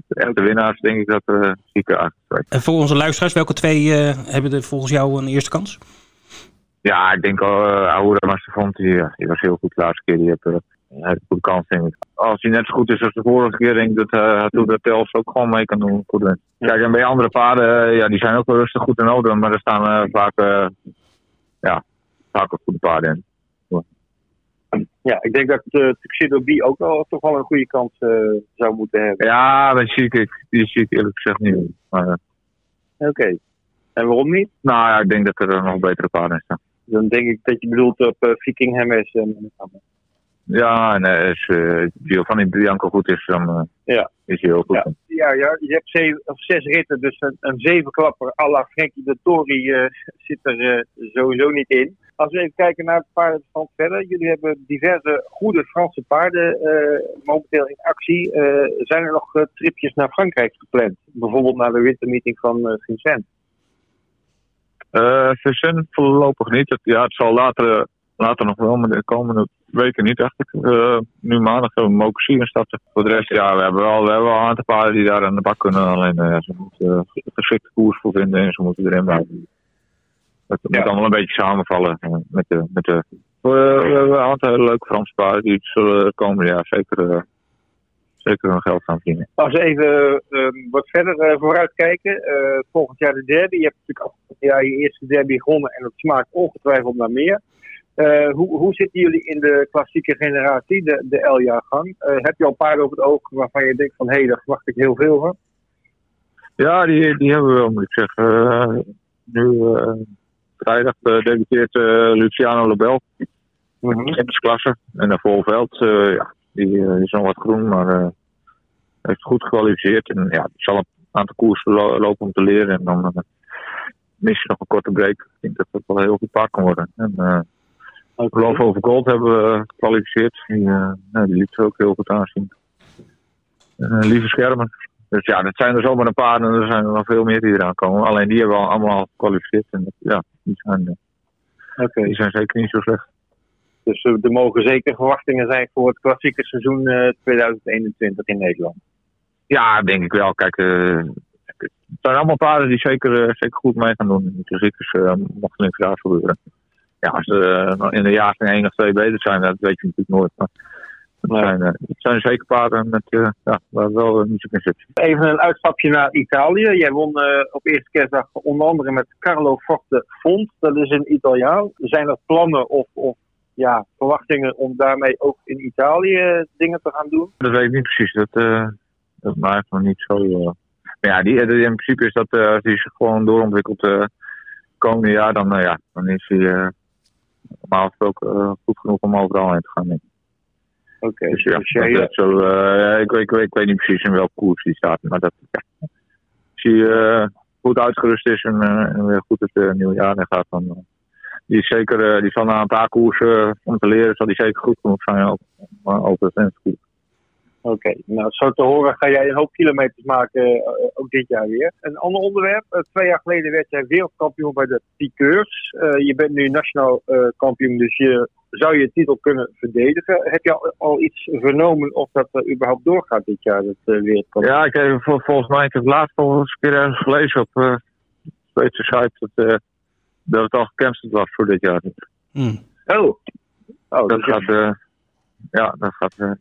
de winnaars denk ik dat uh, zie ik eigenlijk.
En voor onze luisteraars, welke twee uh, hebben er volgens jou een eerste kans?
Ja, ik denk al uh, Aura Masterfont, die, die was heel goed de laatste keer. Die heeft een goede kans, denk ik. Als hij net zo goed is als de vorige keer, denk ik dat uh, de Tels ook gewoon mee kan doen. Goed Kijk, en bij andere paarden, ja, die zijn ook wel rustig goed in orde. Maar er staan vaak ja, vaak ook goede paarden in.
Ja, ik denk dat uh, Tuxedo B ook wel toch wel een goede kans uh, zou moeten hebben.
Ja, dat zie ik, die zie ik eerlijk gezegd niet.
Uh. Oké. En waarom niet?
Nou ja, ik denk dat er nog betere paarden staan.
Dan denk ik dat je bedoelt op uh, Viking Hermes en
ja, en als uh, Giovanni Bianco goed is, dan uh, ja. is hij heel goed.
Ja, ja, ja je hebt zeven, of zes ritten, dus een, een zevenklapper à la Frankie de Tori uh, zit er sowieso niet in. Als we even kijken naar het paardenstand verder. Jullie hebben diverse goede Franse paarden momenteel in actie. zijn er nog tripjes naar Frankrijk gepland? Bijvoorbeeld naar de wintermeeting van Vincent?
Vincent voorlopig niet. Het, ja, het zal later, later nog wel, maar de komende weken niet echt. Uh, nu maandag hebben we Mokusi. Voor de rest, ja, we hebben wel, we hebben wel een aantal paarden die daar aan de bak kunnen. Alleen uh, ze moeten uh, geschikte koers voor vinden en ze moeten erin blijven. Het moet allemaal een beetje samenvallen met de. Met de we hebben een aantal hele leuke Franse paarden die zullen komende jaar zeker, zeker hun geld gaan verdienen.
Als we even wat verder vooruit kijken. volgend jaar de derby. Je hebt natuurlijk afgelopen jaar je eerste derby gewonnen en dat smaakt ongetwijfeld naar meer. Uh, hoe, hoe zitten jullie in de klassieke generatie, de, de L-jaargang? Uh, heb je al paarden op het oog waarvan je denkt van hé, hey, daar verwacht ik heel veel van?
Ja, die, die hebben we wel, moet ik zeggen. Uh, nu vrijdag debuteert Luciano Lebel mm -hmm. in de klasse. En de volveld, ja, die is nog wat groen, maar heeft goed gekwalificeerd. En ja, zal een aantal koersen lopen om te leren. En dan mis je nog een korte break. Ik denk dat dat wel een heel goed paard kan worden. En, ook Love over Gold hebben we gekwalificeerd. Die, uh, die liet ze ook heel goed aanzien. Uh, lieve schermen. Dus ja, dat zijn er zomaar een paar en er zijn er nog veel meer die eraan komen. Alleen die hebben we allemaal gekwalificeerd. En ja, die zijn, okay. die zijn zeker niet zo slecht.
Dus er mogen zeker verwachtingen zijn voor het klassieke seizoen 2021 in Nederland.
Ja, denk ik wel. Kijk, het zijn allemaal paarden die zeker, zeker goed mee gaan doen. In de klassiekers mocht er niks raars gebeuren ja, als ze uh, in de jaren één of twee beter zijn, dat weet je natuurlijk nooit. Maar het zijn, uh, het zijn zeker paarden met, uh, ja, waar wel niet zo in zit.
Even een uitstapje naar Italië. Jij won op eerste kerstdag onder andere met Carlo Forte Font. Dat is een Italiaan. Zijn er plannen of, of ja, verwachtingen om daarmee ook in Italië dingen te gaan doen?
Dat weet ik niet precies. Dat, dat maakt nog niet zo. Maar ja, die, in principe is dat als die zich gewoon doorontwikkelt komende jaar, dan, ja, dan is hij normaal gesproken goed genoeg om overal heen te gaan.
Oké,
Dus ja,
dus jij,
dat, dat zo, eh, ik, weet- ik, weet, ik weet niet precies in welke koers die staat. Maar dat, ja, als hij eh, goed uitgerust is en, eh, en weer goed het eh, nieuwe jaar in gaat, dan eh, die, is zeker, eh, die zal na een paar koersen eh, om te leren, zal die zeker goed genoeg zijn over het renskoers.
Oké, nou zo te horen ga jij een hoop kilometers maken, eh, ook dit jaar weer. Een ander onderwerp, eh, twee jaar geleden werd jij wereldkampioen bij de piqueurs. Eh, je bent nu nationaal eh, kampioen, dus je zou je titel kunnen verdedigen. Heb je al, al iets vernomen of dat er überhaupt doorgaat dit jaar, dat uh, wereldkampioen?
Ja, ik heb vol- volgens mij, ik heb laatst al eens een keer ergens gelezen op eh de site dat, eh, dat het al gecanceld was voor dit jaar.
Hmm.
Oh, oh
Dat
dus
gaat, eh, ja, dat gaat.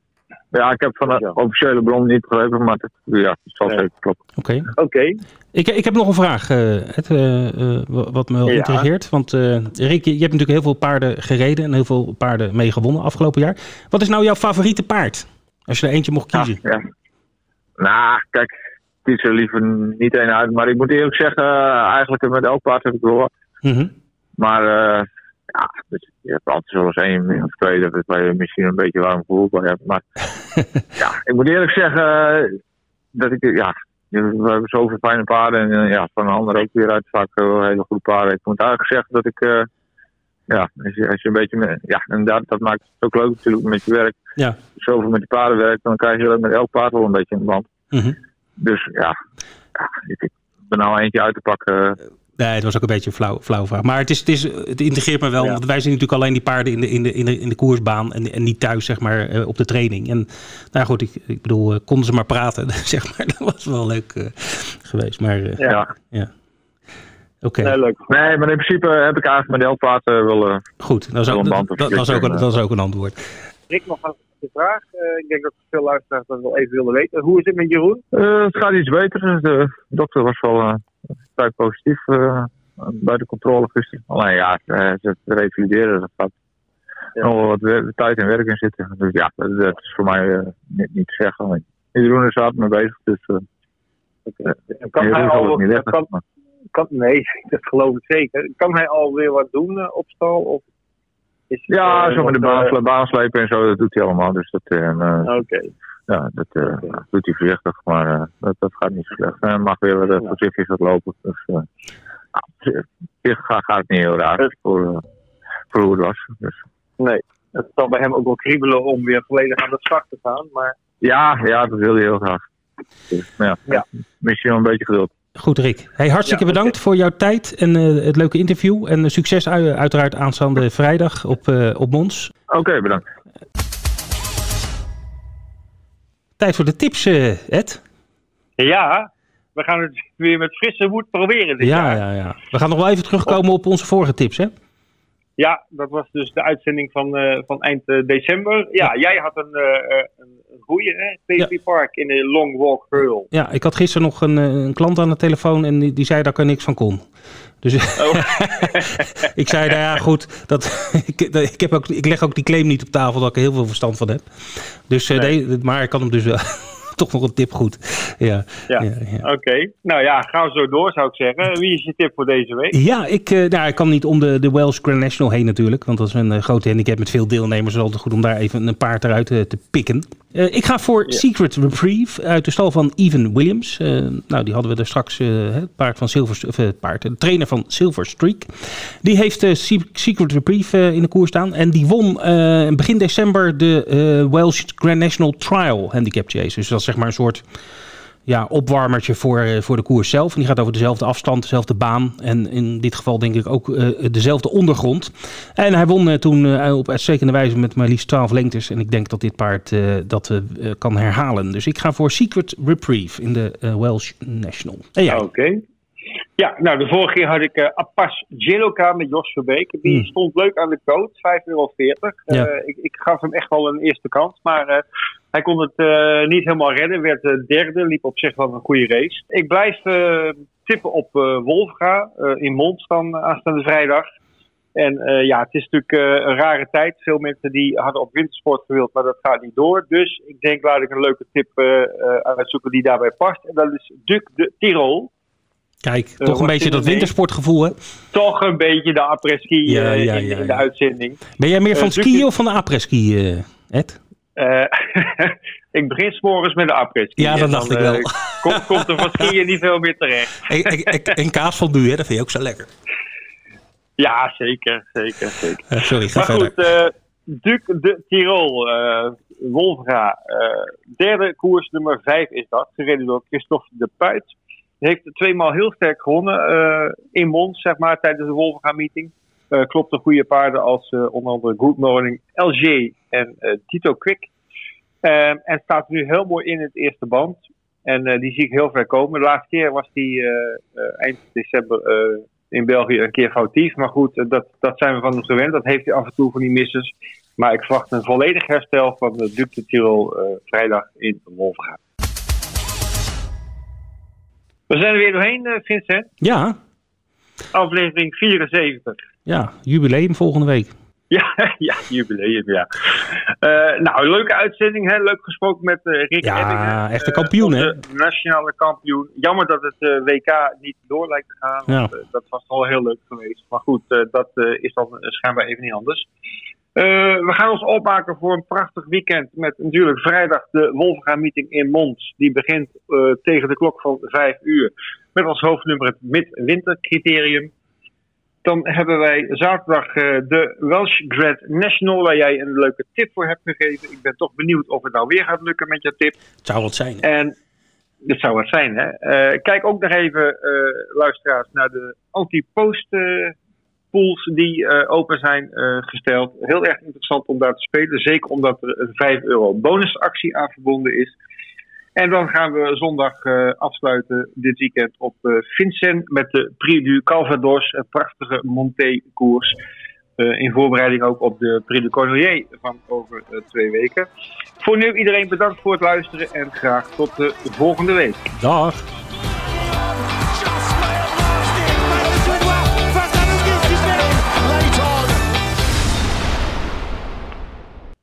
Ja, ik heb van de officiële bron niet begrepen, maar het, ja, het zal zeker kloppen.
Oké.
Oké,
Ik, ik heb nog een vraag, eh, Ed, eh, eh, wa- wat me wel
Ja.
intrigeert. Want eh, Rick, je, je hebt natuurlijk heel veel paarden gereden en heel veel paarden mee gewonnen afgelopen jaar. Wat is nou jouw favoriete paard? Als je er eentje mocht kiezen.
Ja, ja. Nou, kijk, ik kies er liever niet één uit. Maar ik moet eerlijk zeggen, eigenlijk met elk paard heb ik wel wat.
Mhm.
Maar eh, ja, dus je hebt altijd wel eens één of twee dat het je misschien een beetje warm gevoel bij hebt. Maar ja, ik moet eerlijk zeggen eh, dat ik, ja, we hebben zoveel fijne paarden. En eh, ja, van een ander ook weer uit vaak wel hele goede paarden. Ik moet eigenlijk zeggen dat ik, eh, ja, als je, als je een beetje, ja, inderdaad, dat maakt het ook leuk natuurlijk met je werk.
Ja.
Zoveel met die paarden werkt, dan krijg je met elk paard wel een beetje een band.
Mhm.
Dus ja, ja ik ben nou eentje uit te pakken.
Nee, het was ook een beetje een flauw, flauw vraag. Maar het, is, het, is, het integreert me wel.
Ja.
Want wij zien natuurlijk alleen die paarden in de, in de, in de, in de koersbaan. En, en niet thuis, zeg maar, eh, op de training. En nou goed, ik, ik bedoel, eh, konden ze maar praten, zeg maar. Dat was wel leuk eh, geweest. Maar eh,
ja,
Ja.
oké,
nee, leuk.
Nee, maar in principe heb ik eigenlijk met elk paard eh, wel. eh,
goed. Dat is, ook,
een
dat,
band of
dat, dat is ook, een-
flikker,
dat is ook een antwoord.
Rick, nog een vraag. Eh, ik denk dat veel luisteraars dat wel even willen weten. Hoe is het met Jeroen?
eh, het gaat iets beter. De dokter was wel eh, vrij positief eh, bij de controle gisteren. Alleen ja, eh, het revalideren, dat gaat
Ja.
nog wat tijd en werk in zitten. Dus ja, dat, dat is voor mij eh, niet, niet te zeggen. Jeroen is hard mee bezig, dus uh,
Kan hij, al,
niet
kan, kan, nee, dat geloof ik zeker. Kan hij alweer wat doen op stal? Of is
Ja, zo met de baan, baanslepen en zo, dat doet hij allemaal. Dus dat,
Oké,
ja, dat eh,
Oké.
doet hij voorzichtig, maar eh, dat, dat gaat niet zo slecht. Hij mag weer wat,
Ja.
voorzichtig wat lopen. Dus eh, gaat, gaat het niet heel raar voor, voor hoe het was. Dus,
nee. Het zal bij hem ook wel kriebelen om weer volledig aan de slag te gaan. Maar
ja, ja, dat wil hij heel graag. Dus, maar ja,
Ja.
misschien wel een beetje geduld.
Goed, Rick. Hey, hartstikke
Ja,
bedankt voor jouw tijd en eh, het leuke interview. En succes ui- uiteraard aanstaande vrijdag op, eh, op Mons.
Oké, bedankt.
Tijd voor de tips, eh, Ed.
ja, we gaan het weer met frisse moed proberen dit
Ja,
jaar.
ja, ja. We gaan nog wel even terugkomen op onze vorige tips, hè?
Ja, dat was dus de uitzending van, eh, van eind eh, december. Ja, jij had een, eh, een, goeie, hè? PSV Park in de Long Walk Hurl.
Ja, ik had gisteren nog een, een klant aan de telefoon en die, die zei dat ik er niks van kon. Dus
Oh.
ik zei, nou ja, goed, dat, ik, dat- ik, heb ook, ik leg ook die claim niet op tafel dat ik er heel veel verstand van heb. Dus,
Nee.
nee, maar ik kan hem dus wel toch nog een tip goed. Ja,
Ja.
ja, ja.
Oké, nou ja, gaan we zo door zou ik zeggen. Wie is je tip voor deze week?
Ja, ik, eh, nou, ik kan niet om de, de Welsh Grand National heen natuurlijk. Want dat is een eh, grote handicap met veel deelnemers. Het is altijd goed om daar even een paard eruit eh, te pikken. Eh, ik ga voor. Secret Reprieve uit de stal van Evan Williams. Eh, nou, die hadden we er straks. eh, het paard van Silver, of, het paard, de trainer van Silver Streak. Die heeft Se- Secret Reprieve in de koers staan. En die won begin december de Welsh Grand National Trial Handicap Chase. Dus dat is zeg maar een soort ja, opwarmertje voor, eh, voor de koers zelf. En die gaat over dezelfde afstand, dezelfde baan. En in dit geval denk ik ook eh, dezelfde ondergrond. En hij won eh, toen op uitstekende wijze met maar liefst 12 lengtes. En ik denk dat dit paard eh, dat kan herhalen. Dus ik ga voor Secret Reprieve in de Welsh National.
Oké. Ja, nou de vorige keer had ik eh Apas Jeloka met Jos Verbeek. Die
Hmm.
stond leuk aan de coach, 5,40 euro.
Ja.
ik, ik gaf hem echt wel een eerste kans, maar hij kon het eh, niet helemaal redden. Werd eh, derde, liep op zich wel een goede race. Ik blijf eh, tippen op Wolfga in Mons dan aanstaande vrijdag. En ja, het is natuurlijk een rare tijd. Veel mensen die hadden op wintersport gewild, maar dat gaat niet door. Dus ik denk, laat ik een leuke tip uitzoeken die daarbij past. En dat is Duc de Tirol.
Kijk, toch een beetje dat wintersportgevool, hè?
Toch een beetje de après-ski ja, ja, in, in, de uitzending.
Ben jij meer van skiën of van de après-ski, Ed?
ik begin s'morgens met de après-ski.
Ja, dat dacht ik wel.
Komt, komt er van skiën niet veel meer terecht.
en, kaas van hè? dat vind je ook zo lekker.
Ja, zeker, zeker, zeker.
sorry, ga
maar
verder.
goed, Duc de Tirol, Wolfga, uh, derde koers nummer 5 is dat, gereden door Christophe de Puit. Heeft tweemaal heel sterk gewonnen in Mons, zeg maar, tijdens de Wolfga-meeting. Klopt de goede paarden als onder andere Good Morning, LG en Tito Quick. en staat nu heel mooi in het eerste band. En die zie ik heel ver komen. De laatste keer was die eind december in België een keer foutief. Maar goed, eh, dat, dat zijn we van hem gewend. Dat heeft hij af en toe van die missers. Maar ik verwacht een volledig herstel van de Duc de Tirol vrijdag in Wolfga. We zijn er weer doorheen, Vincent.
Ja.
Aflevering 74.
Ja, jubileum volgende week.
Ja, ja jubileum, ja. Uh, nou, leuke uitzending, hè? leuk gesproken met uh, Rick
ja,
Ebbingen.
Ja, echte kampioen, hè?
nationale kampioen. Jammer dat het uh, WK niet door lijkt te gaan.
Ja.
Want, dat was al heel leuk geweest. Maar goed, dat is dan schijnbaar even niet anders. we gaan ons opmaken voor een prachtig weekend met natuurlijk vrijdag de Wolfga meeting in Mons. Die begint tegen de klok van 5 uur. Met als hoofdnummer het mid-winter-criterium. Dan hebben wij zaterdag uh, de Welsh Grand National, waar jij een leuke tip voor hebt gegeven. Ik ben toch benieuwd of het nou weer gaat lukken met je tip.
Het zou wat zijn.
Hè? En het zou wat zijn, hè? Uh, kijk ook nog even, uh, luisteraars, naar de anti-post pools die open zijn gesteld. Heel erg interessant om daar te spelen. Zeker omdat er een 5 euro bonusactie aan verbonden is. En dan gaan we zondag uh, afsluiten dit weekend op uh, Vincent met de Prix du Calvados, een prachtige Monté-koers. Uh, in voorbereiding ook op de Prix du Cornelier van over twee weken. Voor nu iedereen bedankt voor het luisteren en graag tot de volgende week.
Dag.